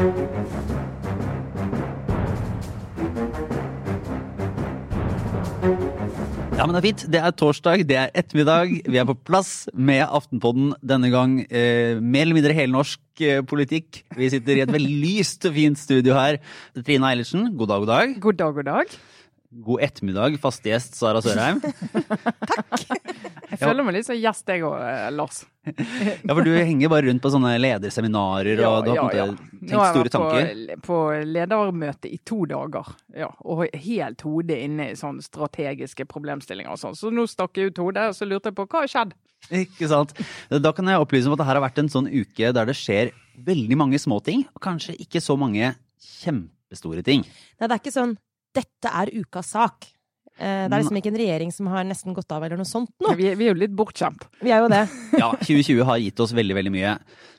Ja, men det er fint. Det er torsdag, det er ettermiddag. Vi er på plass med Aftenpodden denne gang. Eh, mer eller mindre helnorsk eh, politikk. Vi sitter i et veldig lyst og fint studio her. Trine Eilertsen, god dag, god dag. God dag, god dag. God ettermiddag, faste gjest Sara Sørheim. Jeg føler meg litt som gjest, jeg òg, Lars. Ja, for du henger bare rundt på sånne lederseminarer, og du har ja, ja. tenkt store tanker. Nå har jeg vært på, på ledermøte i to dager, ja, og helt hodet inne i sånne strategiske problemstillinger og sånn. Så nå stakk jeg ut hodet, og så lurte jeg på hva har skjedd? Ikke sant. Da kan jeg opplyse om at det her har vært en sånn uke der det skjer veldig mange små ting, og kanskje ikke så mange kjempestore ting. Nei, det er ikke sånn dette er ukas sak. Eh, det er liksom ikke en regjering som har nesten gått av eller noe sånt nå. Vi, vi er jo litt bortskjemt. Vi er jo det. ja, 2020 har gitt oss veldig, veldig mye.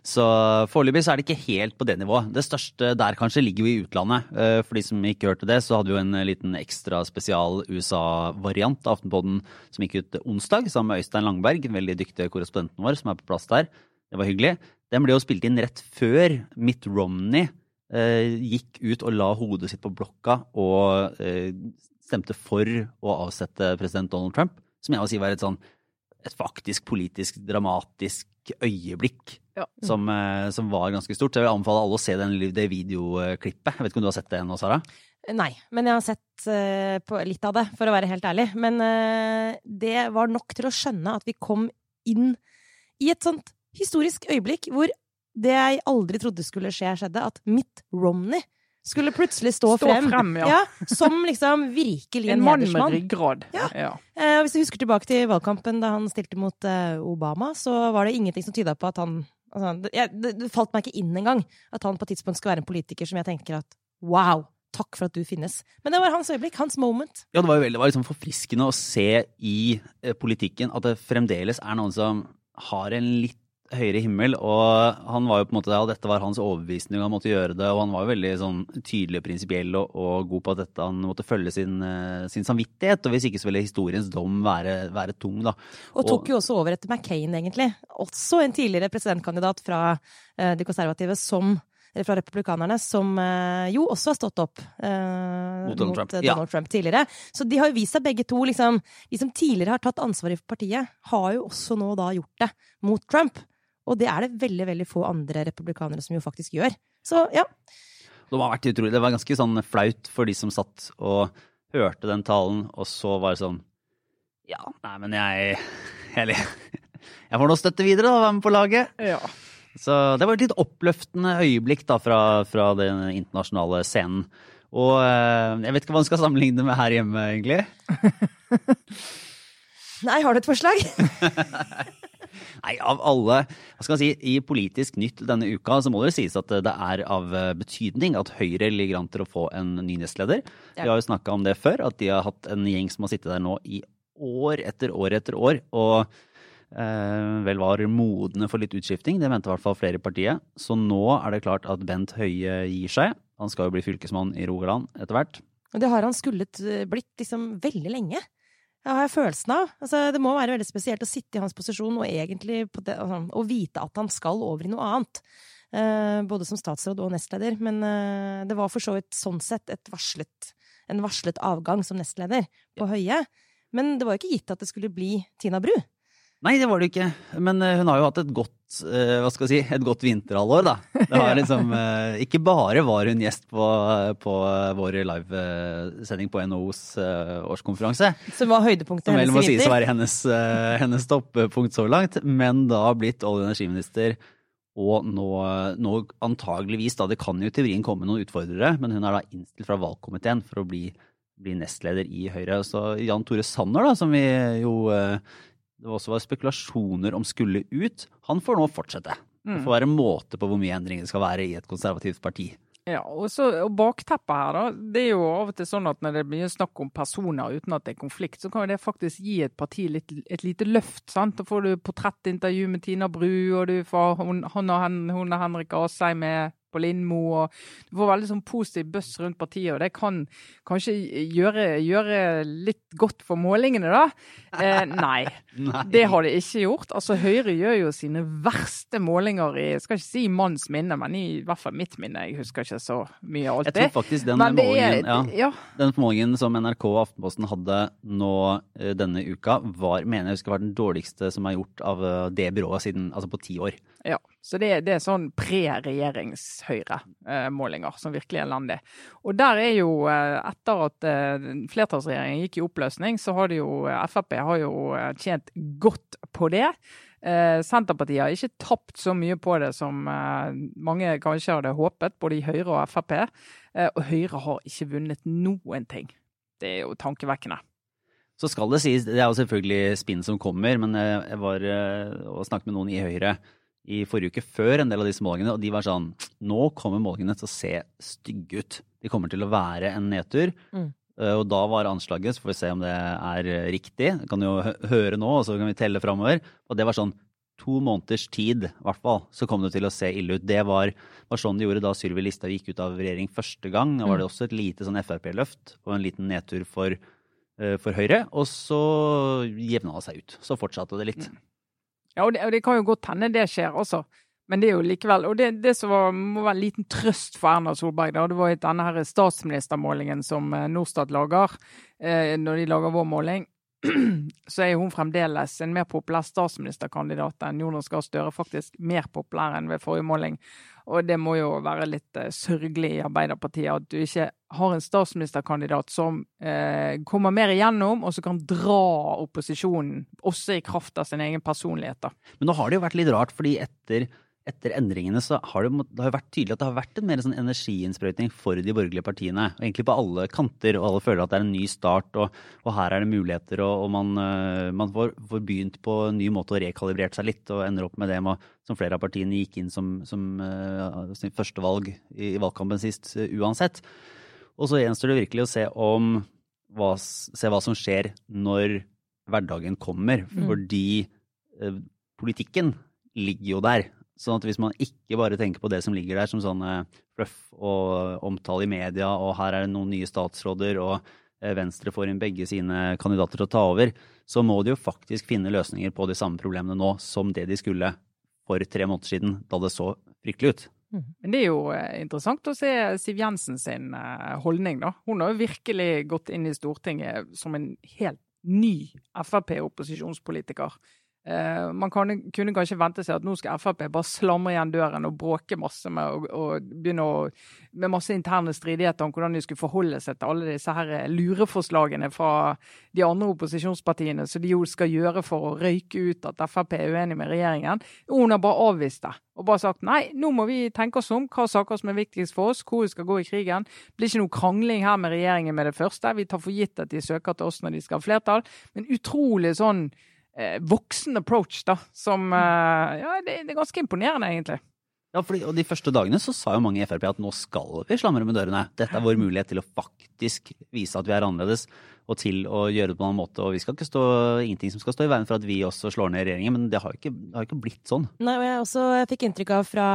Så foreløpig så er det ikke helt på det nivået. Det største der kanskje ligger jo i utlandet. Eh, for de som ikke hørte det, så hadde vi jo en liten ekstra spesial USA-variant av Aftenpodden som gikk ut onsdag, sammen med Øystein Langberg, den veldig dyktige korrespondenten vår som er på plass der. Det var hyggelig. Den ble jo spilt inn rett før Mitt Romney Eh, gikk ut og la hodet sitt på blokka og eh, stemte for å avsette president Donald Trump, som jeg vil si var et sånn et faktisk politisk dramatisk øyeblikk ja. som, eh, som, var ganske stort. Så jeg vil anbefale alle å se den, det videoklippet. Jeg vet ikke om du har sett det ennå, Sara? Nei, men jeg har sett uh, på litt av det, for å være helt ærlig. Men uh, det var nok til å skjønne at vi kom inn i et sånt historisk øyeblikk hvor det jeg aldri trodde skulle skje, skjedde. At Mitt Romney skulle plutselig stå, stå frem, frem ja. Ja, som liksom virkelig en, en mann med ryggrad. Ja. Eh, hvis du husker tilbake til valgkampen da han stilte mot eh, Obama, så var det ingenting som tyda på at han altså, det, jeg, det, det, falt meg ikke inn engang at han på et tidspunkt skulle være en politiker som jeg tenker at wow, takk for at du finnes. Men det var hans øyeblikk, hans moment. Ja, det var jo veldig, det var liksom forfriskende å se i eh, politikken at det fremdeles er noen som har en litt høyere himmel, og han var jo på en måte, ja, dette var hans overbevisning, han måtte gjøre det, og han var jo veldig sånn tydelig og prinsipiell og, og, god på at dette, han måtte følge sin, uh, sin, samvittighet, og hvis ikke så ville historiens dom være, være tung, da. Og tok og, jo også over etter McCain, egentlig. Også en tidligere presidentkandidat fra uh, de konservative som eller fra republikanerne, som uh, jo også har stått opp eh, mot Donald, Trump. Donald Trump. tidligere. Så de har jo vist seg begge to, liksom De som tidligere har tatt ansvar for partiet, har jo også nå da gjort det mot Trump. Og det er det veldig, veldig få andre republikanere som jo faktisk gjør. Så ja. Det var, vært utrolig. det var ganske sånn flaut for de som satt og hørte den talen, og så var det sånn Ja, nei, men jeg Jeg, jeg får nå støtte videre, da, være med på laget. Ja. Så det var et litt oppløftende øyeblikk da fra, fra den internasjonale scenen. Og eh, jeg vet ikke hva man skal sammenligne med her hjemme, egentlig. Nei, har du et forslag? Nei, av alle hva skal man si, I Politisk Nytt denne uka så må det sies at det er av betydning at Høyre ligger an til å få en ny nestleder. Vi har jo snakka om det før, at de har hatt en gjeng som har sittet der nå i år etter år etter år. og eh, vel var modne for litt utskifting. Det mente i hvert fall flere i partiet. Så nå er det klart at Bent Høie gir seg. Han skal jo bli fylkesmann i Rogaland etter hvert. Og det har han skullet eh, blitt liksom veldig lenge. Det har jeg følelsen av. Altså, det må være veldig spesielt å sitte i hans posisjon og egentlig det, altså, og vite at han skal over i noe annet. Uh, både som statsråd og nestleder. Men uh, det var for så vidt sånn sett varslet, en varslet avgang som nestleder på Høie. Men det var jo ikke gitt at det skulle bli Tina Bru. Nei, det var det ikke. Men uh, hun har jo hatt et godt hva skal jeg si, et godt vinterhalvår, da. Det har liksom, uh, ikke bare var hun gjest på, på vår livesending på NHOs årskonferanse. Som var høydepunktet hennes i vinter. Som sies å være hennes, hennes toppunkt så langt. Men da blitt olje- og energiminister. Og nå, nå, antageligvis, da, det kan jo i teorien komme noen utfordrere, men hun er da innstilt fra valgkomiteen for å bli, bli nestleder i Høyre. Så Jan Tore Sanner, da, som vi jo det også var spekulasjoner om skulle ut, han får nå fortsette. Det mm. får være måte på hvor mye endringer det skal være i et konservativt parti. Ja, og, så, og bakteppet her, da. Det er jo av og til sånn at når det blir snakk om personer uten at det er konflikt, så kan jo det faktisk gi et parti litt, et lite løft. sant? Da får du portrettintervju med Tina Bru, og du får hun, hun og, hen, hun og Henrik Asheim med på Lindmo. og Du får veldig sånn positiv buzz rundt partiet, og det kan kanskje gjøre, gjøre litt godt for målingene, da. Eh, nei, Nei. det har det ikke gjort. Altså Høyre gjør jo sine verste målinger i jeg skal ikke si manns minne, men i hvert fall mitt minne. Jeg husker ikke så mye Jeg alltid. tror faktisk den målingen, det er, ja, ja, Den målingen som NRK og Aftenposten hadde nå eh, denne uka, var, mener jeg husker var den dårligste som er gjort av eh, det byrået siden, altså på ti år. Ja, så det, det er sånn pre-regjeringshøyre-målinger som virkelig er landet. Og der er jo, eh, etter at eh, flertallsregjeringen gikk i oppløsning, så har det jo eh, Frp har jo eh, tjent godt på det. Eh, Senterpartiet har ikke tapt så mye på det som eh, mange kanskje hadde håpet, både i Høyre og Frp. Eh, og Høyre har ikke vunnet noen ting. Det er jo tankevekkende. Så skal det sies, det er jo selvfølgelig spinn som kommer, men eh, jeg var eh, og snakket med noen i Høyre i forrige uke før en del av disse målingene, og de var sånn Nå kommer målingene til å se stygge ut. De kommer til å være en nedtur. Mm. Eh, Og da var anslaget, så får vi se om det er eh, riktig. Vi kan jo høre nå, og så kan vi telle framover. Og det var sånn to måneders tid, i hvert fall, så kom det til å se ille ut. Det var, var sånn de gjorde da Sylvi Listhaug gikk ut av regjering første gang. Da var det også et lite sånn Frp-løft og en liten nedtur for, eh, for Høyre. Og så jevna det seg ut. Så fortsatte det litt. Ja, og det, og det kan jo godt hende det skjer også. Men det er jo likevel Og det, det som var, må være en liten trøst for Erna Solberg, da, det var denne her statsministermålingen som eh, Norstat lager. Eh, når de lager vår måling, så er hun fremdeles en mer populær statsministerkandidat enn Jonas Gahr Støre. Faktisk mer populær enn ved forrige måling. Og det må jo være litt eh, sørgelig i Arbeiderpartiet at du ikke har en statsministerkandidat som eh, kommer mer igjennom, og som kan dra opposisjonen, også i kraft av sin egen personlighet. da. Men nå har det jo vært litt rart, fordi etter, etter endringene så har det, det har vært tydelig at det har vært en mer sånn energiinnsprøytning for de borgerlige partiene. Og egentlig på alle kanter, og alle føler at det er en ny start, og, og her er det muligheter, og, og man, øh, man får, får begynt på en ny måte og rekalibrert seg litt, og ender opp med det med, som flere av partiene gikk inn som, som uh, sin førstevalg i, i valgkampen sist, uh, uansett. Og så gjenstår det virkelig å se om hva, se hva som skjer når hverdagen kommer. Mm. Fordi uh, politikken ligger jo der. Sånn at hvis man ikke bare tenker på det som ligger der som sånn eh, fluff og omtale i media, og her er det noen nye statsråder, og eh, Venstre får inn begge sine kandidater til å ta over, så må de jo faktisk finne løsninger på de samme problemene nå som det de skulle for tre måneder siden, da det så fryktelig ut. Men det er jo eh, interessant å se Siv Jensen sin holdning, da. Hun har jo virkelig gått inn i Stortinget som en helt ny Frp-opposisjonspolitiker. Eh, man kan, kunne kanskje vente seg at nå skal Frp bare slamre igjen døren og bråke masse med og, og begynne å, med masse interne stridigheter om hvordan de skulle forholde seg til alle disse her lureforslagene fra de andre opposisjonspartiene som de jo skal gjøre for å røyke ut at Frp er uenig med regjeringen. Og hun har bare avvist det. Og bare sagt nei, nå må vi tenke oss om hva saker som er viktigst for oss, hvor vi skal gå i krigen. Det blir ikke noe krangling her med regjeringen med det første. Vi tar for gitt at de søker til oss når de skal ha flertall. Men utrolig sånn eh, voksen approach, da. Som eh, Ja, det, det er ganske imponerende, egentlig. Ja, fordi, og De første dagene så sa jo mange i Frp at nå skal vi slamre med dørene. Dette er vår mulighet til å faktisk vise at vi er annerledes, og til å gjøre det på en annen måte. Og vi skal ikke stå, ingenting som skal stå i veien for at vi også slår ned regjeringen, men det har ikke, har ikke blitt sånn. Nei, og jeg også fikk inntrykk av fra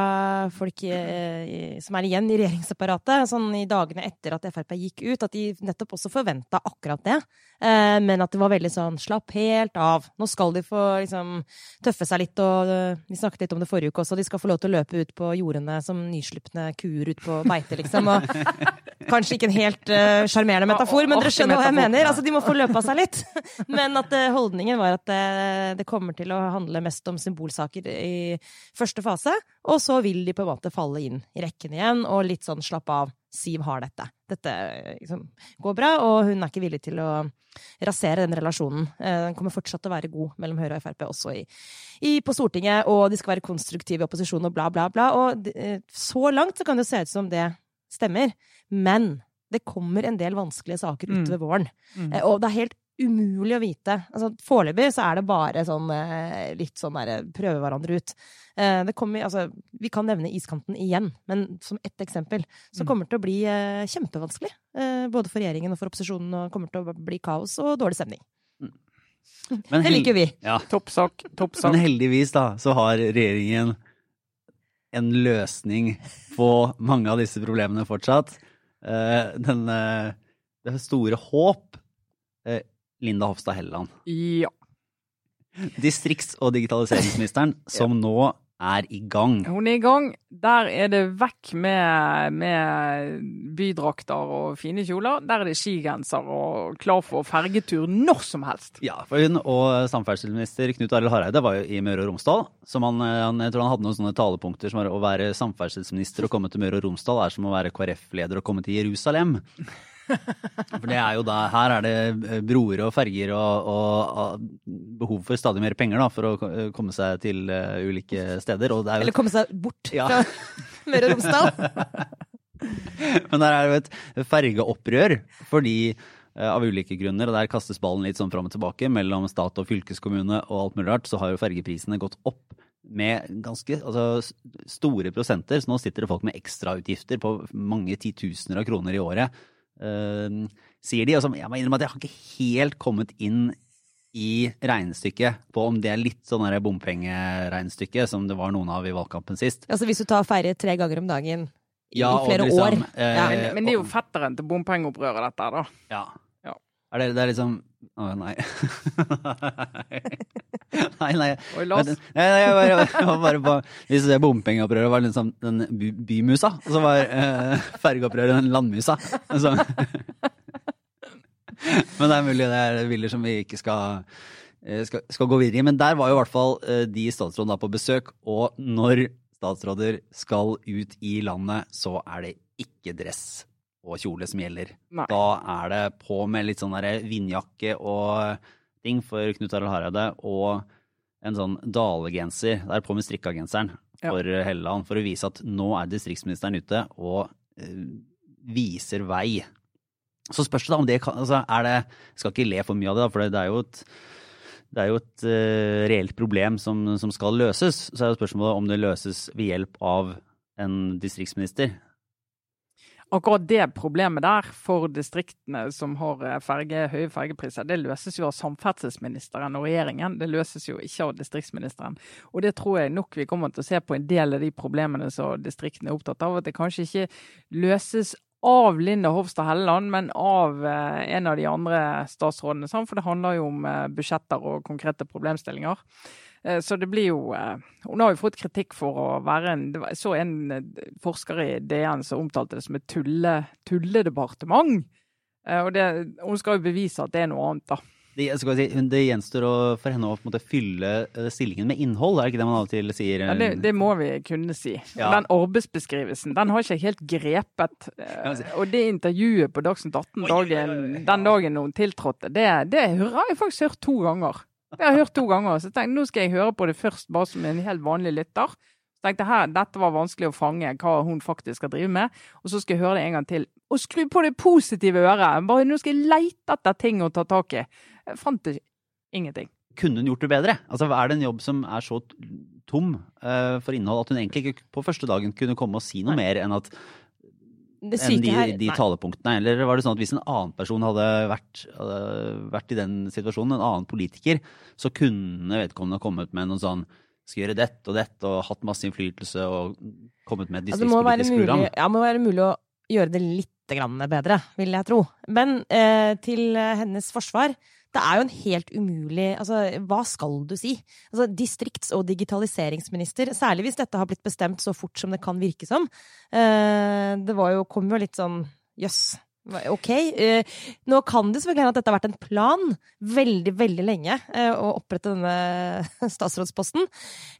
folk i, i- som er igjen i regjeringsapparatet, sånn i dagene etter at Frp gikk ut, at de nettopp også forventa akkurat det. Eh, men at det var veldig sånn slapp helt av. Nå skal de få liksom tøffe seg litt, og eh, vi snakket litt om det forrige uke også. De skal få lov til å løpe ut på jordene som nyslupne kuer ut på beite, liksom. Og kanskje ikke en helt sjarmerende uh, metafor, men dere skjønner hva jeg metafor. Mener. Altså, de må få løpe av seg litt. Men at eh, holdningen var at eh, det kommer til å handle mest om symbolsaker i første fase, og så vil de på en måte falle inn i rekken igjen, og litt sånn slapp av. Siv har dette. Dette eh, liksom, går bra, og hun er ikke villig til å rasere den relasjonen. Den kommer fortsatt til å være god mellom Høyre og Frp også i, i, på Stortinget, og de skal være konstruktive i opposisjon og bla, bla, bla. Og så langt så kan det se ut som det stemmer, men det kommer en del vanskelige saker Mm. utover våren. Mm. Eh, Og det er helt umulig å vite. Altså, Foreløpig så er det bare sånn eh, litt sånn derre prøve hverandre ut. Eh, Det kommer, altså, vi kan nevne iskanten igjen, men som ett eksempel. Så Mm. kommer det til å bli eh, kjempevanskelig. eh, Både for regjeringen og for opposisjonen. Og kommer til å bli kaos og dårlig stemning. Men Det liker vi. Ja, Topp sak, topp sak. Men heldigvis da, så har regjeringen en løsning på mange av disse problemene fortsatt. Eh, den, eh, det store håp eh, Linda Hofstad Helleland. Ja. Distrikts- og digitaliseringsministeren, som nå er i gang. Hun er i gang. Der er det vekk med, med bydrakter og fine kjoler. Der er det skigenser og klar for fergetur når som helst. Ja, for hun og samferdselsminister Knut Arild Hareide var jo i Møre og Romsdal. Så man, han, jeg tror han hadde noen sånne talepunkter som var å være samferdselsminister og komme til Møre og Romsdal er som å være KrF-leder og komme til Jerusalem. For det er jo da, Her er det broer og ferger og, og, og behov for stadig mer penger da, for å komme seg til uh, ulike steder. Jo, Eller komme seg bort Ja. fra Møre og Romsdal. Men der er det jo et fergeopprør fordi eh, av ulike grunner, og der kastes ballen litt sånn fram og tilbake mellom stat og fylkeskommune og alt mulig rart, så har jo fergeprisene gått opp med ganske altså, store prosenter. Så nå sitter det folk med ekstrautgifter på mange titusener av kroner i året, eh, sier de. Og så, jeg må innrømme at jeg har ikke helt kommet inn i regnestykket på om det er litt sånn der bompengeregnestykke som det var noen av i valgkampen sist. Altså hvis du tar ferie tre ganger om dagen i Ja, flere liksom, år. eh, Ja. Men, men det er jo fetteren til bompengeopprøret, dette her, da. Ja. Er det, det er liksom Å, nei. nei, nei. Oi, Lars. Nei, nei, jeg var, jeg var bare på Hvis det bompengeopprøret var liksom den by, bymusa, og så var eh, fergeopprøret den landmusa. Så. Men det er mulig det er bilder som vi ikke skal, eh, skal, skal gå videre i. Men der var jo i hvert fall eh, de statsrådene på besøk, og når statsråder skal ut i landet, så er det ikke dress og kjole som gjelder. Nei. Da er det på med litt sånn vindjakke og ting for Knut Arild Hareide, og en sånn dalegenser. Det er på med strikkagenseren Ja. for Helleland, for å vise at nå er distriktsministeren ute og eh, viser vei. Så spørs det da om det kan altså er det, Jeg skal ikke le for mye av det, da, for det, det er jo et det er jo et uh, reelt problem som, som skal løses. Så er jo spørsmålet om det løses ved hjelp av en distriktsminister. Akkurat det problemet der for distriktene som har eh, ferge, høye fergepriser, det løses jo av samferdselsministeren og regjeringen. Det løses jo ikke av distriktsministeren. Og det tror jeg nok vi kommer til å se på en del av de problemene som distriktene er opptatt av. At det kanskje ikke løses av Linda Hofstad Helleland, men av eh, en av de andre statsrådene. For det handler jo om eh, budsjetter og konkrete problemstillinger. Eh, Så det blir jo eh, Hun har jo fått kritikk for å være en det var- Jeg så en eh, forsker i DN som omtalte det som et tulle, tulledepartement. Og det, hun skal jo bevise at det er noe annet, da. Det, si, det gjenstår å, for henne å måte fylle stillingen med innhold, er det ikke det man av og til sier? Ja, det, det må vi kunne si. Ja. Den arbeidsbeskrivelsen den har ikke helt grepet. Og det intervjuet på Dagsnytt 18 Oi, oi, oi, dagen, den dagen hun tiltrådte, det, det har jeg faktisk hørt to ganger. Det har jeg hørt to ganger. Så jeg tenkte nå skal jeg høre på det først bare som en helt vanlig lytter. Så tenkte jeg dette var vanskelig å fange hva hun faktisk skal drive med. Og så skal jeg høre det en gang til. Og skru på det positive øret. Bare nå skal jeg leite etter ting å ta tak i. Jeg fant det ingenting. Kunne hun gjort det bedre? Altså, Er det en jobb som er så tom uh, for innhold at hun egentlig ikke på første dagen kunne komme og si noe mer enn at enn de, de talepunktene? Eller var det sånn at hvis en annen person hadde vært, hadde vært i den situasjonen, en annen politiker, så kunne vedkommende kommet med noe sånn skal gjøre dette og dette og hatt masse innflytelse og kommet med et Ja, være distriktspolitisk program? ja, det må være mulig å gjøre det litt bedre, vil jeg tro. Men eh, til hennes forsvar, det er jo en helt umulig Altså, hva skal du si? Altså, distrikts- og digitaliseringsminister, særlig hvis dette har blitt bestemt så fort som det kan virke som. Eh, det var jo, kom jo litt sånn Jøss. Ok. Eh, nå kan det selvfølgelig hende at dette har vært en plan veldig, veldig lenge eh, å opprette denne statsrådsposten.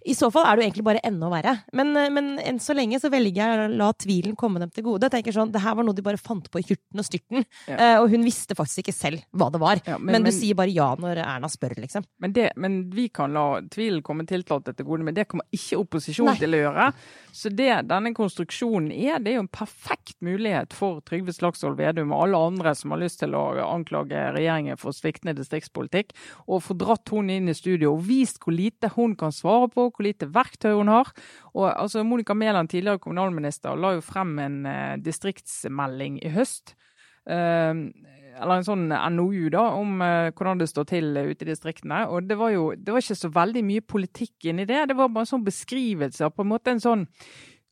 I så fall er det jo egentlig bare enda verre. Men, eh, men enn så lenge så velger jeg å la tvilen komme dem til gode. Jeg tenker sånn, Det her var noe de bare fant på i hurten og styrten. Ja. Og hun visste faktisk ikke selv hva det var. Ja, men, du sier bare ja når Erna spør, liksom. Men, det, men vi kan la tvilen komme tiltalte til gode, men det kommer ikke opposisjon til å gjøre. Så det denne konstruksjonen er, det er jo en perfekt mulighet for Trygve Slagsvold Vedum og alle andre som har lyst til å anklage regjeringen for sviktende distriktspolitikk, og få dratt hun inn i studio og vist hvor lite hun kan svare på, hvor lite verktøy hun har. Og altså, Monica Mæland, tidligere kommunalminister, la jo frem en eh, distriktsmelding i høst. Uh, eller en sånn NOU da, om uh, hvordan det står til ute i distriktene. Og det var jo det var ikke så veldig mye politikk inni det. Det var bare en sånn beskrivelse på en måte en sånn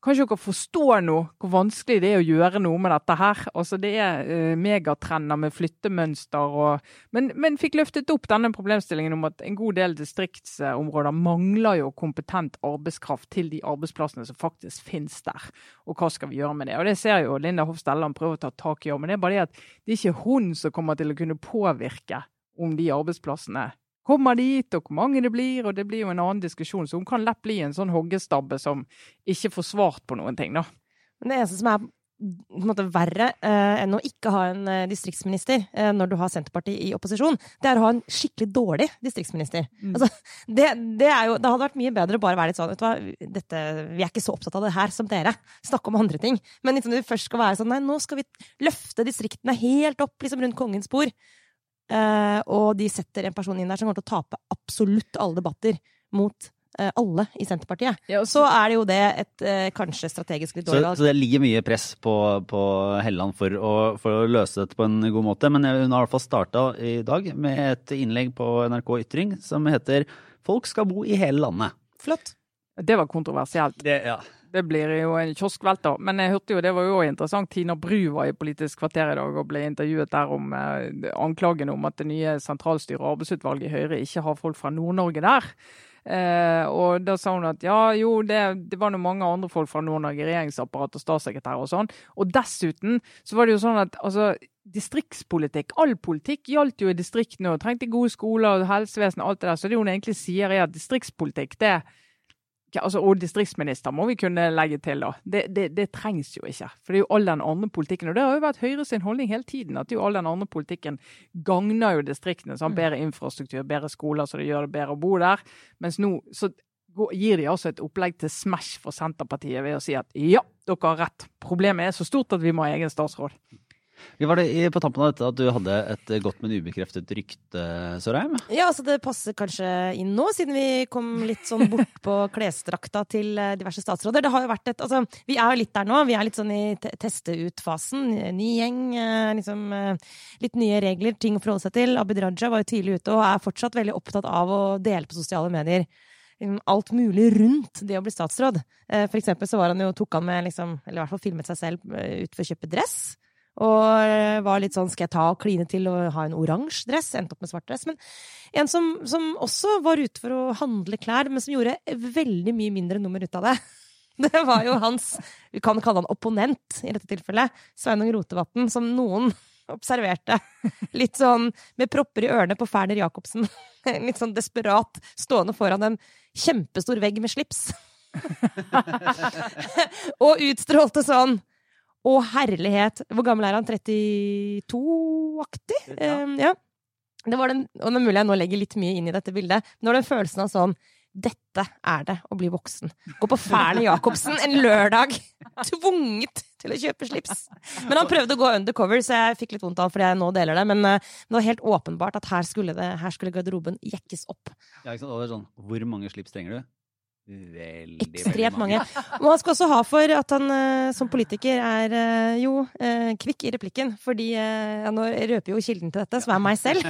Kanskje dere forstår nå hvor vanskelig det er å gjøre noe med dette her. Altså Det er uh, megatrender med flyttemønster og men, men, fikk løftet opp denne problemstillingen om at en god del distriktsområder mangler jo kompetent arbeidskraft til de arbeidsplassene som faktisk finnes der. Og hva skal vi gjøre med det? Og det ser jo Linda Hoff Stelland prøver å ta tak i, men det er bare det at det er ikke hun som kommer til å kunne påvirke om de arbeidsplassene kommer dit, og hvor mange det blir, og det blir jo en annen diskusjon. Så hun kan lett bli en sånn hoggestabbe som ikke får svart på noen ting, da. Men det eneste som er på en måte verre eh, enn å ikke ha en eh, distriktsminister eh, når du har Senterpartiet i opposisjon, det er å ha en skikkelig dårlig distriktsminister. Mm. Altså, det, det, jo, det, hadde vært mye bedre å bare være litt sånn du hva, dette, Vi er ikke så opptatt av det her som dere. Snakke om andre ting. Men liksom, vi først skal være sånn Nei, nå skal vi løfte distriktene helt opp liksom rundt kongens bord. Uh, og de setter en person inn der som kommer til å tape absolutt alle debatter mot uh, alle i Senterpartiet. Ja, så, så, er det jo det et uh, kanskje strategisk litt dårlig valg. Så, det ligger mye press på, på Helland for å, for å, løse dette på en god måte. Men hun har i hvert fall starta i dag med et innlegg på NRK Ytring som heter 'Folk skal bo i hele landet'. Flott. Det var kontroversielt. Det, ja. Det blir jo en kioskvelter. Men jeg hørte jo, det var jo interessant, Tina Bru var i Politisk kvarter i dag og ble intervjuet der om eh, anklagene om at det nye sentralstyret og arbeidsutvalget i Høyre ikke har folk fra Nord-Norge der. Eh, og da sa hun at ja, jo, det, det var noe mange andre folk fra Nord-Norge, regjeringsapparat og statssekretær og sånn. Og dessuten så var det jo sånn at altså distriktspolitikk, all politikk gjaldt jo i distriktene og trengte gode skoler og helsevesen og alt det der. Så det hun egentlig sier er at distriktspolitikk det er altså, og distriktsminister må vi kunne legge til, da. Det, det, det, trengs jo ikke. For det er jo all den andre politikken. Og det har jo vært Høyre sin holdning hele tiden, at jo all den andre politikken gagner jo distriktene. Sånn, bedre infrastruktur, bedre skoler, så det gjør det bedre å bo der. Mens nå så gir de altså et opplegg til Smash for Senterpartiet ved å si at ja, dere har rett. Problemet er så stort at vi må ha egen statsråd. Vi var det på tampen av dette at du hadde et godt, men ubekreftet rykte, Sørheim? Ja, altså det passer kanskje inn nå, siden vi kom litt sånn bort på klesdrakta til eh, diverse statsråder. Det har jo vært et Altså, vi er jo litt der nå. Vi er litt sånn i teste ut-fasen. Ny gjeng, eh, liksom eh, litt nye regler, ting å forholde seg til. Abid Raja var jo tidlig ute og er fortsatt veldig opptatt av å dele på sosiale medier liksom, alt mulig rundt det å bli statsråd. For eksempel så var han jo, tok han med liksom, eller i hvert fall filmet seg selv ut for å kjøpe dress. Og var litt sånn skal jeg ta og kline til og ha en oransje dress? Endte opp med svart dress. Men en som, som, også var ute for å handle klær, men som gjorde veldig mye mindre nummer ut av det. Det var jo hans, vi kan kalle han opponent i dette tilfellet, Sveinung Rotevatn, som noen observerte. Litt sånn med propper i ørene på Ferner Jacobsen. Litt sånn desperat stående foran en kjempestor vegg med slips. og utstrålte sånn å, herlighet! Hvor gammel er han? 32-aktig? Ja. Um, ja. Det var den, og det er mulig jeg nå legger litt mye inn i dette bildet, men det var den følelsen av sånn dette er det å bli voksen. Gå på Færne Jacobsen en lørdag! Tvunget til å kjøpe slips. Men han prøvde å gå undercover, så jeg fikk litt vondt av ham fordi jeg nå deler det. Men uh, det var helt åpenbart at her skulle, det, her skulle garderoben jekkes opp. Ja, ikke sant? Og det er sånn, Hvor mange slips trenger du? Veldig, Ekstremt mange. Og han skal også ha for at han uh, som politiker er uh, jo uh, kvikk i replikken. Fordi ja, Nå røper jo kilden til dette, som er meg selv.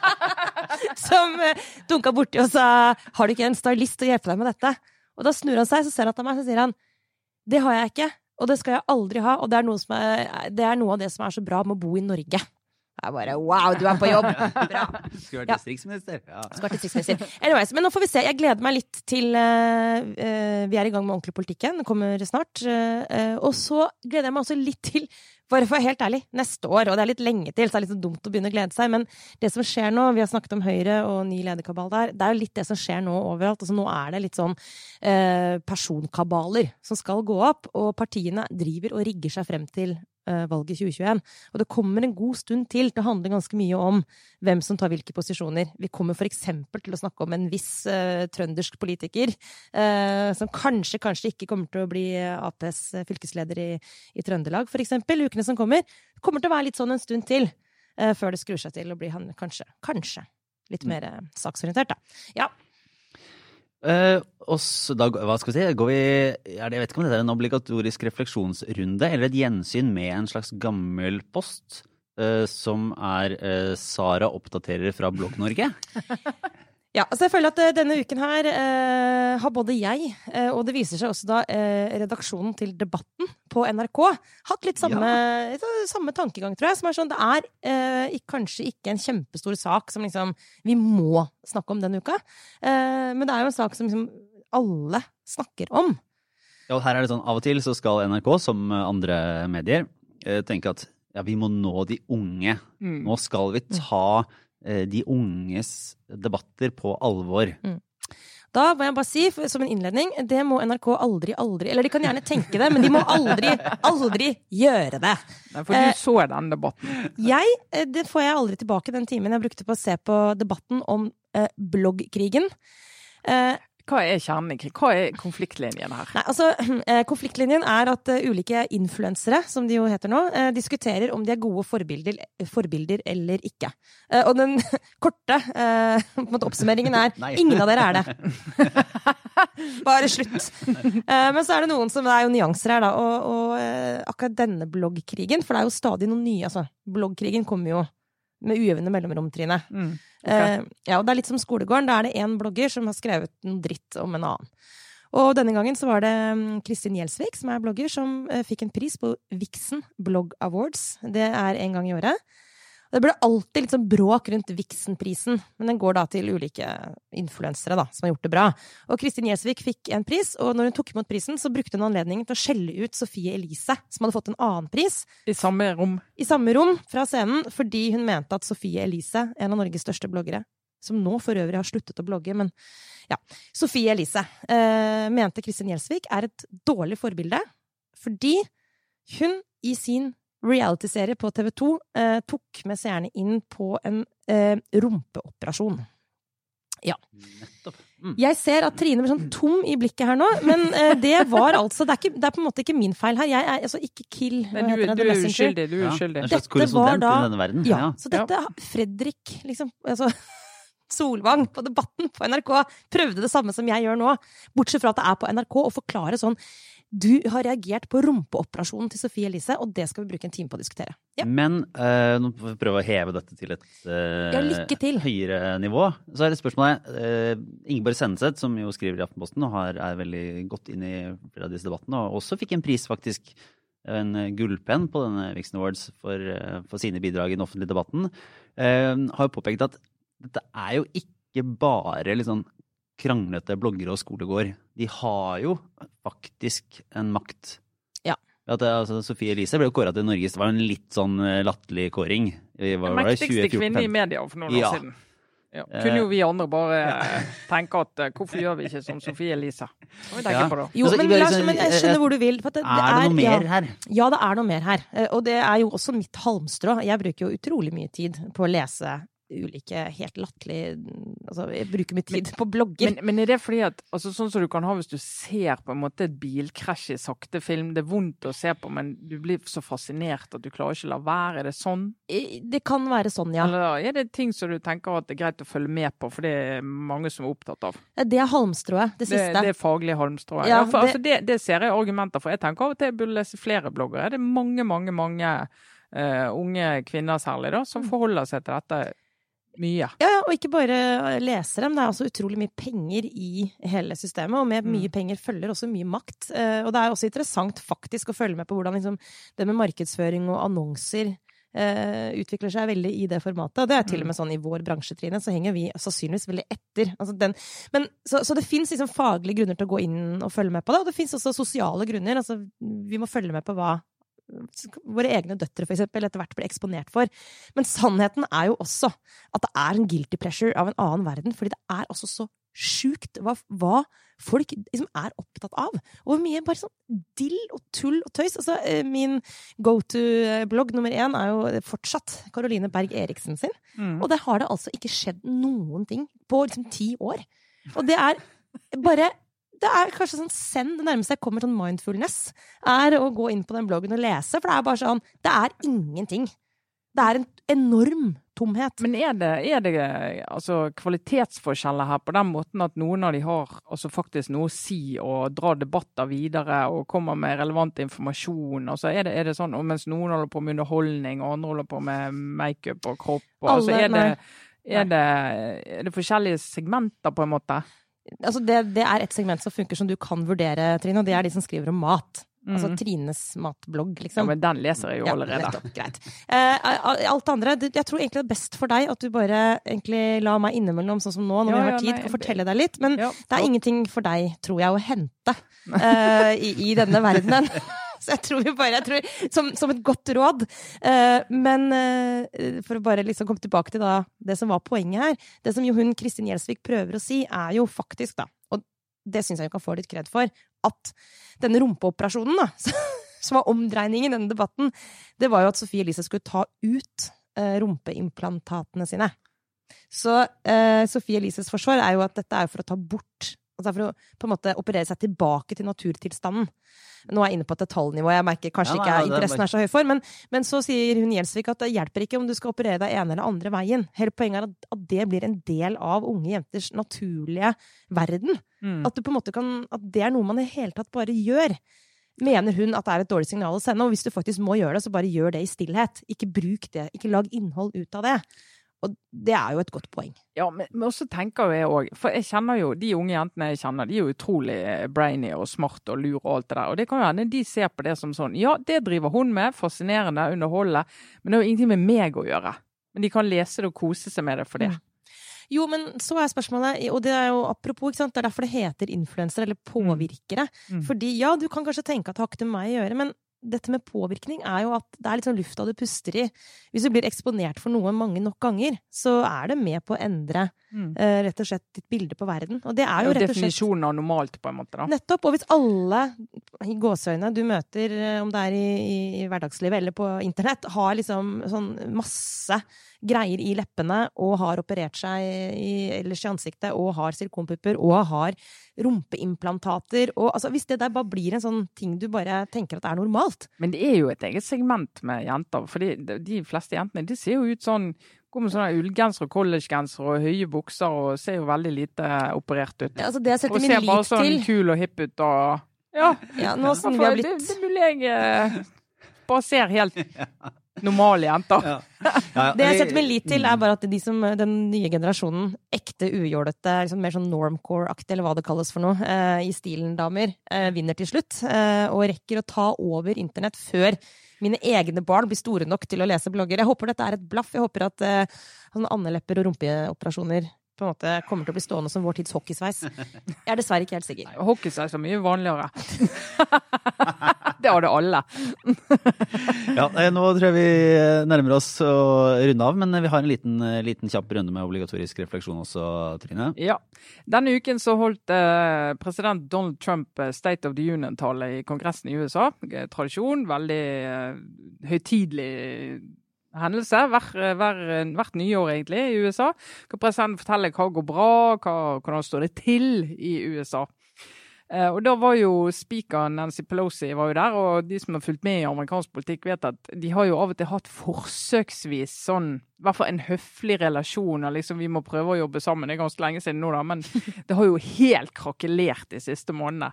som dunka borti og sa 'Har du ikke en stylist til å hjelpe deg med dette?' Og da snur han seg, så ser han til meg, så sier han 'Det har jeg ikke, og det skal jeg aldri ha', og det er er, det er noe av det som er så bra med å bo i Norge'. Jeg bare wow, du er på jobb! Bra. Skulle vært distriktsminister. Ja. Skulle vært distriktsminister. Anyways, men nå får vi se. Jeg gleder meg litt til uh, uh, Vi er i gang med ordentlig politikken. Den kommer snart. Uh, og så gleder jeg meg også litt til bare for å være helt ærlig, neste år, og det er litt lenge til, så det er litt sånn dumt å begynne å glede seg, men det som skjer nå, vi har snakket om Høyre og ny lederkabal der, det er jo litt det som skjer nå overalt. Altså nå er det litt sånn personkabaler som skal gå opp, og partiene driver og rigger seg frem til valget 2021. Og det kommer en god stund til. til å handle ganske mye om hvem som tar hvilke posisjoner. Vi kommer f.eks. til å snakke om en viss uh, trøndersk politiker uh, som kanskje, kanskje ikke kommer til å bli Aps fylkesleder i, i Trøndelag, f.eks. Ukene som kommer. Det kommer til å være litt sånn en stund til uh, før det skrur seg til å bli han kanskje, kanskje litt mm. mer saksorientert, da. Ja. Uh, og så da, hva skal vi si, går vi, Jeg vet ikke om det er en obligatorisk refleksjonsrunde eller et gjensyn med en slags gammel post. uh, som er uh, Sara oppdaterer fra Blogg-Norge. Ja, altså jeg føler at eh, denne uken her eh, har både jeg eh, og det viser seg også da eh, redaksjonen til Debatten på NRK hatt litt samme, ja. samme tankegang, tror jeg. Som er sånn, det er eh, kanskje ikke en kjempestor sak som liksom vi må snakke om denne uka. Eh, men det er jo en sak som liksom alle snakker om. Ja, og her er det sånn, Av og til så skal NRK, som andre medier, tenke at ja, vi må nå de unge. Mm. Nå skal vi ta de unges debatter på alvor. Da må jeg bare si, som en innledning, det må NRK aldri, aldri Eller de kan gjerne tenke det, men de må aldri, aldri gjøre det. Nei, for Eh, du så den debatten. Jeg, eh, det får jeg aldri tilbake den timen jeg brukte på å se på debatten om eh, bloggkrigen. Hva er kjernen? Hva er konfliktlinjen her? Nei, altså, eh, Konfliktlinjen er at eh, ulike influensere, som de jo heter nå, eh, diskuterer om de er gode forbilder, forbilder eller ikke. Eh, og den korte eh, på en måte oppsummeringen er Nei. ingen av dere er det. Bare slutt. Eh, men så er det noen som Det er jo nyanser her, da. Og, og akkurat denne bloggkrigen, for det er jo stadig noe nye. Altså, bloggkrigen kommer jo med ujevne mellomrom, Trine. Mm. Eh, ja, og det er litt som skolegården. Da er det én blogger som har skrevet noe dritt om en annen. Og denne gangen så var det mm, Kristin Gjelsvik, som er blogger, som eh, fikk en pris på Vixen Blog Awards. Det er en gang i året. Det blir alltid litt sånn bråk rundt Vixen-prisen, men den går da til ulike influensere da, som har gjort det bra. Og Kristin Gjelsvik fikk en pris, og når hun tok imot prisen, så brukte hun anledningen til å skjelle ut Sofie Elise, som hadde fått en annen pris, I samme rom. i samme rom fra scenen fordi hun mente at Sofie Elise, en av Norges største bloggere, som nå for øvrig har sluttet å blogge, men ja, Sofie Elise, eh, mente Kristin Gjelsvik er et dårlig forbilde fordi hun i sin realityserie på TV 2 eh, tok med seerne inn på en eh, rumpeoperasjon. Nettopp. Mm. Jeg ser at Trine blir sånn tom i blikket her nå, men eh, det var altså det er, ikke, det er på en måte ikke min feil her. Jeg er altså ikke Kill. Men du, det, du er uskyldig. Du er Ja, uskyldig. En slags Dette korrespondent da- i denne verden. Ja, Ja. så dette Fredrik, liksom altså, Solvang på Debatten på NRK prøvde det samme som jeg gjør nå, bortsett fra at det er på NRK, å forklare sånn Du har reagert på rumpeoperasjonen til Sofie Elise, og det skal vi bruke en time på å diskutere. Ja. Men uh, nå får vi prøve å heve dette til et uh, Ja, til. høyere nivå. Så er det spørsmålet uh, Ingeborg Senneseth, som jo skriver i Aftenposten og har, er veldig godt inn i flere av disse debattene, og også fikk en pris, faktisk, en gullpenn på denne Vixen Awards for, for sine bidrag i den offentlige debatten, har jo påpekt at dette er jo ikke bare sånn kranglete bloggere og skolegård. De har jo faktisk en makt. Ja. At, eh, altså, Sofie Elise ble jo kåra til Norges Det var en litt sånn eh, latterlig kåring. Det, mektigste kvinne i media for noen Ja. år siden. Ja. Kunne jo vi andre bare ja. tenke at eh, hvorfor gjør vi ikke som Sofie Elise? Ja. Jo, Altså, men, Lars, sånn, men jeg eh, skjønner hvor du vil. For at det, Er det noe ja. mer her? Ja, det er noe mer her. Eh, Og det er jo også mitt halmstrå. Jeg bruker jo utrolig mye tid på å lese ulike helt latterlige Altså, jeg bruker mye tid på blogger. Men, men er det fordi at altså, Sånn som du kan ha hvis du ser på en måte et bilkrasj i sakte film. Det er vondt å se på, men du blir så fascinert at du klarer ikke å la være. Er det sånn? Det kan være sånn, ja. Eller er det ting som du tenker at det er greit å følge med på, for det er mange som er opptatt av? Det er halmstrået, det Det, siste. det er faglig halmstrået. Ja, Ja, for, det- altså, det, det ser jeg argumenter for. Jeg tenker av og til jeg burde lese flere bloggere. Det er mange, mange, mange Uh, unge kvinner særlig da, Mm. som forholder seg til dette mye. Ja, og ikke bare leser dem. Det er også utrolig mye penger i hele systemet, og med mye Mm. penger følger også mye makt. Eh, Og det er også interessant faktisk å følge med på hvordan liksom, det med markedsføring og annonser Uh, utvikler seg veldig i det formatet. Og det er til og med sånn i vår bransje, Trine, så henger vi sannsynligvis veldig etter. Altså den, men, så, så det fins liksom faglige grunner til å gå inn og følge med på det, og det fins også sosiale grunner. Altså, vi må følge med på hva våre egne døtre for eksempel, etter hvert blir eksponert for. Men sannheten er jo også at det er en guilty pressure av en annen verden, fordi det er altså så sjukt hva, hva folk liksom er opptatt av. Og hvor mye bare sånn dill og tull og tøys. Altså, eh, min go to-blogg nummer én er jo fortsatt Caroline Berg Eriksen sin. Mm. Og der har det altså ikke skjedd noen ting på liksom ti år. Og det er bare det er kanskje sånn send, det nærmeste jeg kommer sånn mindfulness, er å gå inn på den bloggen og lese. For det er bare sånn Det er ingenting Det er en enorm tomhet. Men er det, er det altså, kvalitetsforskjeller her på den måten at noen av de har altså, faktisk noe å si og drar debatter videre og kommer med relevant informasjon? Altså, er, det, er det sånn, Mens noen holder på med underholdning og andre holder på med makeup og kropp og, altså, Alle- er, det, er, det, er det forskjellige segmenter, på en måte? Altså det, det er et segment som funker som du kan vurdere, Trine, og det er de som skriver om mat. Altså Mhm. Trines matblogg, Ja, liksom. men den leser jeg jo Ja, allerede. nettopp, greit. Eh, alt det andre, jeg tror egentlig det er best for deg at du bare egentlig lar meg innimellom, sånn som nå, når Ja, vi har ja, tid, nei, fortelle deg litt. Men Ja, det er ingenting for deg, tror jeg, å hente eh, i, i denne verdenen. Så jeg tror vi bare, tror, som, som et godt råd. Uh, men uh, for å bare liksom komme tilbake til da, det som var poenget her. Det som jo hun Kristin Gjelsvik prøver å si, er jo faktisk, da, og det syns jeg hun kan få litt kred for, at denne rumpeoperasjonen, da, som var omdreiningen i denne debatten, det var jo at Sofie Elise skulle ta ut uh, rumpeimplantatene sine. Så Sofie Elises forsvar er jo at dette er for å ta bort Altså for å på en måte operere seg tilbake til naturtilstanden. Nå er jeg inne på et detaljnivå jeg merker kanskje Ja, nei, ikke er er interessen er så høy for. Men, men så sier hun Gjelsvik at det hjelper ikke om du skal operere deg ene eller andre veien. Hele poenget er at, at det blir en del av unge jenters naturlige verden. Mm. At, kan, at det er noe man i hele tatt bare gjør. Mener hun at det er et dårlig signal å sende? Og hvis du faktisk må gjøre det, så bare gjør det i stillhet. Ikke bruk det. Ikke lag innhold ut av det. Og det er jo et godt poeng. Ja, men, men også tenker jeg òg For jeg kjenner jo de unge jentene jeg kjenner, de er jo utrolig eh, brainy og smart og lur og alt det der. Og det kan jo hende de ser på det som sånn Ja, det driver hun med, fascinerende, underholdende, men det har jo ingenting med meg å gjøre. Men de kan lese det og kose seg med det for det. Jo, men så er spørsmålet, og det er jo apropos, ikke sant? det er derfor det heter influenser eller påvirkere. Mm. Fordi ja, du kan kanskje tenke at det har ikke med meg å gjøre, men dette med påvirkning er jo at det er litt sånn lufta du puster i. Hvis du blir eksponert for noe mange nok ganger, så er det med på å endre Mm. eh, rett og slett ditt bilde på verden. Og det er Det er jo rett og slett definisjonen av normalt, på en måte. da. Nettopp. Og hvis alle i gåseøyne du møter, eh, om det er i, i, i hverdagslivet eller på internett, har liksom sånn masse greier i leppene og har operert seg i, ellers i ansiktet og har silikonpupper og har rumpeimplantater og altså Hvis det der bare blir en sånn ting du bare tenker at er normalt Men det er jo et eget segment med jenter. For de- de fleste jentene de ser jo ut sånn Går med sånne ullgensere, og collegegenser og høye bukser og ser jo veldig lite operert ut. Ja, altså Det jeg setter Og min ser bare sånn til kul og hipp ut og Ja. ja, Nå som vi har blitt det er mulig jeg eh, bare ser helt normale jenter. Ja. Ja, ja. Det jeg setter min lit til, er bare at de som, den nye generasjonen, ekte ujålete, liksom mer sånn normcore-aktig, eller hva det kalles for noe, eh, i stilen damer, eh, vinner til slutt. Eh, og rekker å ta over internett før mine egne barn blir store nok til å lese blogger. Jeg håper dette er et blaff. Jeg håper at uh, sånne andelepper og rumpeoperasjoner på en måte kommer til å bli stående som vår tids hockeysveis. Jeg er dessverre ikke helt sikker. Hockeysveis er mye vanligere. det har det alle. Ja, eh, nå tror jeg vi eh, nærmer oss å runde av, men vi har en liten, eh, liten kjapp runde med obligatorisk refleksjon også, Trine. Ja. Denne uken så holdt eh, president Donald Trump eh, State of the Union-tale i Kongressen i USA. Eh, Tradisjon. Veldig eh, høytidelig hendelse hvert, hvert, hvert nyår, egentlig, i USA. Hvor presidenten forteller hva går bra, hva, hvordan står det til i USA. Eh, og da var jo speaker Nancy Pelosi var jo der, og de som har fulgt med i amerikansk politikk, vet at de har jo av og til hatt forsøksvis sånn i hvert fall en høflig relasjon. og liksom Vi må prøve å jobbe sammen. Det er ganske lenge siden nå, da, men det har jo helt krakelert de siste månedene.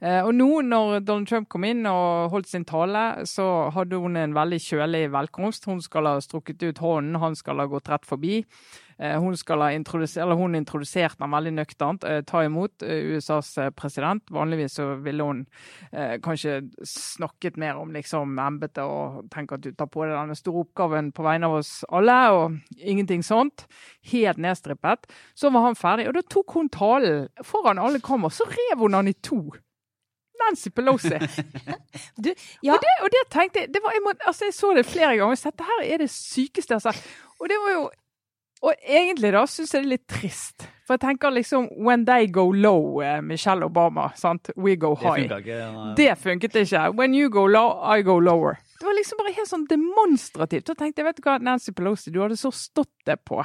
Eh, og nå når Donald Trump kom inn og holdt sin tale, så hadde hun en veldig kjølig velkomst. Hun skal ha strukket ut hånden, han skal ha gått rett forbi. Eh, Hun, skal ha introdusert, eller hun introduserte ham veldig nøkternt. eh, Ta imot eh, USAs president. Vanligvis så ville hun eh, kanskje snakket mer om liksom embetet og tenke at du tar på deg denne store oppgaven på vegne av oss alle, og ingenting sånt. Helt nedstrippet. Så var han ferdig, og da tok hun talen foran alle kamera. Så rev hun han i to. Nancy Pelosi. Du, ja, Og, det, og det tenkte jeg det var, jeg, må, altså jeg så det flere ganger. Dette her er det sykeste jeg har sett. Og det var jo Og egentlig da syns jeg det er litt trist. For jeg tenker liksom When they go low, eh, Michelle Obama. sant? We go Det high. funka ikke. ja. Det funket ikke. When you go low, I go lower. Det var liksom bare helt sånn demonstrativt. Da tenkte jeg, vet du hva, Nancy Pelosi, du hadde så stått det på.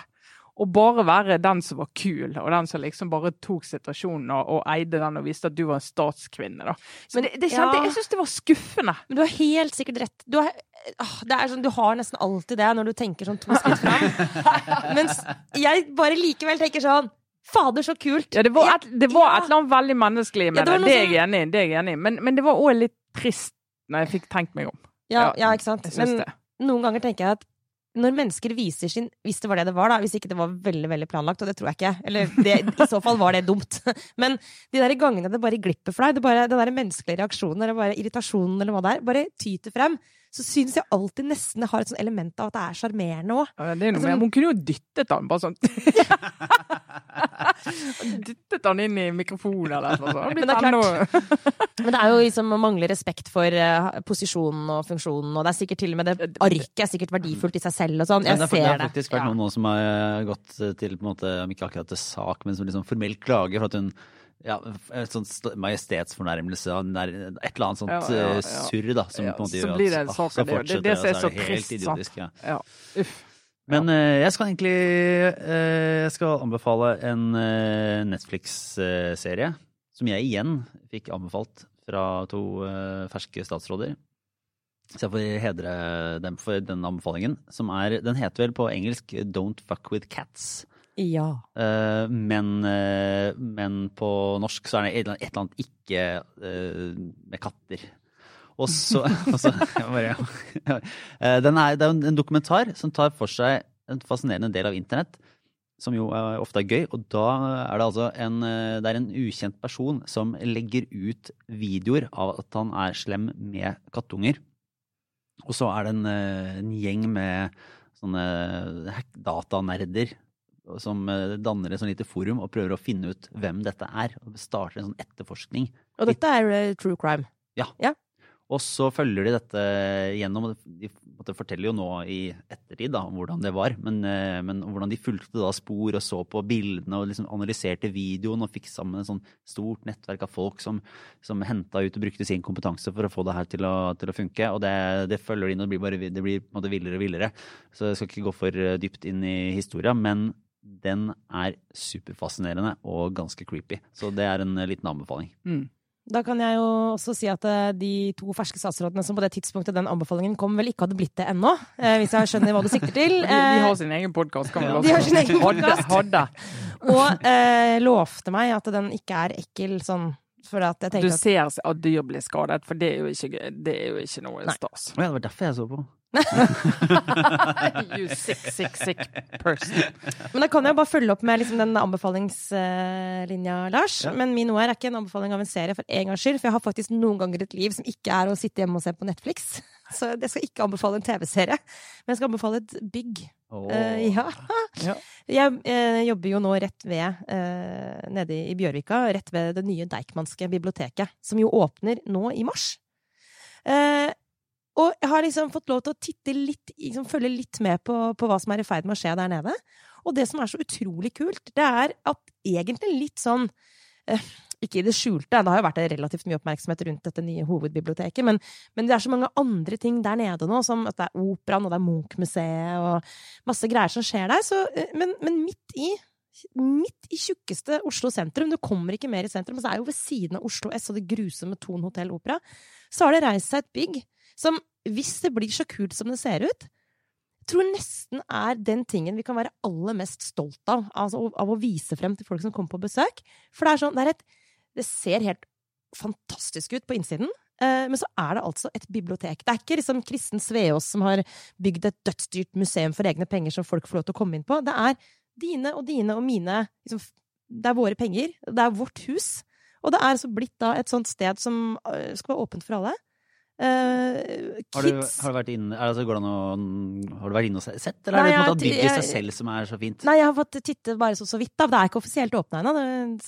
Å bare være den som var kul, og den som liksom bare tok situasjonen og, og eide den og viste at du var en statskvinne. da. Så det, det kjente, ja. Jeg syns det var skuffende. Men du har helt sikkert rett. Du har, åh, det er sånn, du har nesten alltid det når du tenker sånn to skritt fram. Mens jeg bare likevel tenker sånn Fader, så kult! Ja, det var et, det var Ja. et eller annet veldig menneskelig med Ja, det det. er jeg enig i. det er jeg enig i. Men, men det var òg litt trist når jeg fikk tenkt meg om. Ja, Ja, ja, ikke sant? Men det. noen ganger tenker jeg at når mennesker viser sin Hvis det var det det var, da. Hvis ikke det var veldig veldig planlagt, og det tror jeg ikke. Eller det, i så fall var det dumt. Men de der gangene det bare glipper for deg, det bare, den der menneskelige reaksjonen eller bare irritasjonen eller hva det er, bare tyter frem, så syns jeg alltid nesten det har et sånt element av at det er sjarmerende òg. Ja, Det er noe Altså, med, Hun kunne jo dyttet han bare sånn Dyttet han inn i mikrofonen eller noe sånt. Men det er klart. Men det er jo liksom å mangle respekt for uh, posisjonen og funksjonen, og det er sikkert til og med det arket er sikkert verdifullt i seg selv og sånn. Jeg det, har, det har faktisk vært noen nå som har gått til på en måte, om ikke akkurat til sak, men som liksom formelt klage for at hun ja, et sånt majestetsfornærmelse og et eller annet sånt Ja, ja, ja. eh, surr, da. Som Ja, på en måte gjør at, det en sak så av det, det det er så helt trist, sant? Ja. Uff. Men eh, jeg skal egentlig eh, Jeg skal anbefale en eh, Netflix-serie som jeg igjen fikk anbefalt fra to eh, ferske statsråder. Så jeg får hedre dem for den anbefalingen. Som er, den heter vel på engelsk 'Don't fuck with cats'. Ja. Men, men på norsk så er det et eller annet, ikke med katter. Og så, og så bare, Eh, den er, Det er en dokumentar som tar for seg en fascinerende del av internett. Som jo er ofte er gøy. Og da er det altså en, eh, det er en ukjent person som legger ut videoer av at han er slem med kattunger. Og så er det en, eh, en gjeng med sånne datanerder som danner et sånn lite forum og prøver å finne ut hvem dette er. Og starter en sånn etterforskning. Og dette er true crime. Og så følger de dette gjennom De forteller jo nå i ettertid da, om hvordan det var, men, eh, men hvordan de fulgte da spor og så på bildene og liksom analyserte videoen og fikk sammen et sånn stort nettverk av folk som, som henta ut og brukte sin kompetanse for å få det her til å, til å funke. Og det, det følger de inn, og det blir bare det blir på en måte villere og villere. Så jeg skal ikke gå for eh, dypt inn i historia, men den er superfascinerende og ganske creepy. Så det er en eh, liten anbefaling. Mm. Da kan jeg jo også si at eh, de to ferske statsrådene som på det tidspunktet den anbefalingen kom, vel ikke hadde blitt det ennå, eh, hvis jeg skjønner hva du sikter til. De, de har sin egen podkast, kan vi også. De har sin egen podcast. hadde. Og eh, lovte meg at den ikke er ekkel sånn for at jeg Du ser at dyr blir skadet, for det er jo ikke, det er jo ikke noe Nei. stas. Ja, det var derfor jeg så på. you sick, sick, sick person. Men da kan jeg bare følge opp med liksom den anbefalingslinja, Lars. Ja. Men min OR er ikke en anbefaling av en serie for en gangs skyld, for jeg har faktisk noen ganger et liv som ikke er å sitte hjemme og se på Netflix. Så jeg skal ikke anbefale en TV-serie, men jeg skal anbefale et bygg. Oh. Uh, ja. Ja. Jeg uh, jobber jo nå rett ved, uh, nede i Bjørvika, rett ved det nye Deichmanske biblioteket, som jo åpner nå i mars. Eh, og jeg har liksom fått lov til å titte litt, liksom følge litt med på, på hva som er i ferd med å skje der nede. Og det som er så utrolig kult, det er at egentlig litt sånn eh, ikke i det skjulte, det har jo vært relativt mye oppmerksomhet rundt dette nye hovedbiblioteket, men, men det er så mange andre ting der nede nå, som at det er Operaen og det er Munch-museet og masse greier som skjer der. Så, eh, men, men midt i Midt i tjukkeste Oslo sentrum, du kommer ikke mer i sentrum, så er jo ved siden av Oslo S og det grusomme Thon hotell Opera, så har det reist seg et bygg som, hvis det blir så kult som det ser ut, tror nesten er den tingen vi kan være aller mest stolt av, altså av å vise frem til folk som kommer på besøk. For det er sånn, det er et Det ser helt fantastisk ut på innsiden. eh, Men så er det altså et bibliotek. Det er ikke liksom Kristen Sveås som har bygd et dødsdyrt museum for egne penger som folk får lov til å komme inn på. Det er dine og dine og mine liksom, Det er våre penger. Det er vårt hus. Og det er altså blitt da et sånt sted som øh, skal være åpent for alle. Eh, Har du, har du vært inne, altså, å, har du vært inne og sett, eller Nei, er det på en måte bygget i seg selv som er så fint? Nei, jeg har fått titte bare så, så vidt, da. Det er ikke offisielt åpna ennå. det-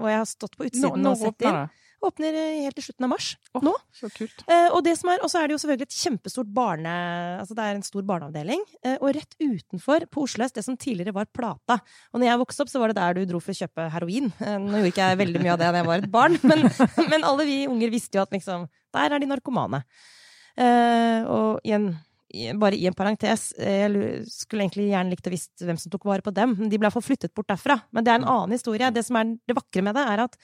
Og jeg har stått på utsiden nå og sett inn. åpner det. Åpner eh, helt til slutten av mars. Oh, Nå. Så kult. Eh, og det som er, også er det jo selvfølgelig et kjempestort barne... Altså det er en stor barneavdeling. Eh, og rett utenfor, på Oslo S, det som tidligere var Plata. Og når jeg vokste opp, så var det der du dro for å kjøpe heroin. Nå gjorde ikke jeg veldig mye av det da jeg var et barn, men, men alle vi unger visste jo at liksom Der er de narkomane. Og igjen bare i en parentes, jeg skulle egentlig gjerne likt å visst hvem som tok vare på dem. men De ble iallfall flyttet bort derfra. Men det er en annen historie. Det som er det vakre med det, er at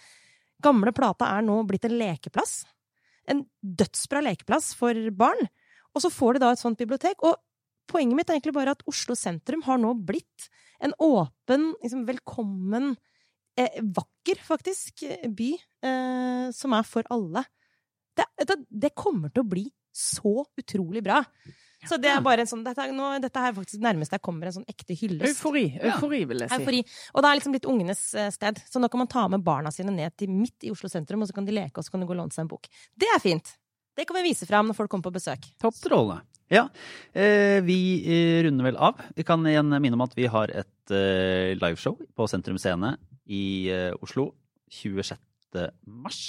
gamle Plata er nå blitt en lekeplass. En dødsbra lekeplass for barn. Og så får de da et sånt bibliotek. Og poenget mitt er egentlig bare at Oslo sentrum har nå blitt en åpen, liksom velkommen, eh, vakker, faktisk, eh, by eh, som er for alle. Det, det, det kommer til å bli så utrolig bra. Så det er bare en sånn, dette, er, nå, dette er faktisk nærmest jeg kommer en sånn ekte hyllest. Eufori, eufori vil jeg si. Eufori. Og det er liksom blitt ungenes eh, sted. Så nå kan man ta med barna sine ned til midt i Oslo sentrum, og så kan de leke, og så kan de gå og låne seg en bok. Det er fint! Det kan vi vise fram når folk kommer på besøk. Topp. Strålende. Ja, eh, vi eh, runder vel av. Vi kan igjen minne om at vi har et liveshow på Sentrum Scene i Oslo 26. mars.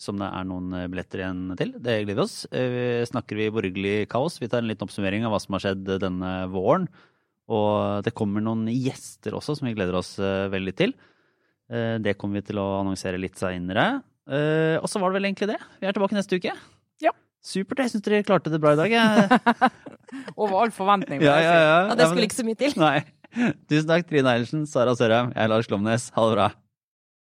Som det er noen eh, billetter igjen til. Det gleder vi oss. Eh, snakker vi borgerlig kaos. Vi tar en liten oppsummering av hva som har skjedd denne våren. Og det kommer noen gjester også som vi gleder oss eh, veldig til. Det kommer vi til å annonsere litt seinere. Og så var det vel egentlig det. Vi er tilbake neste uke. Ja. Supert. Jeg syns dere klarte det bra i dag. Over all forventning. Ja, ja, ja. Og det skulle ikke så mye til. Nei. Tusen takk, Trine Eilertsen, Sara Sørheim, jeg er Lars Glomnes. Ha det bra.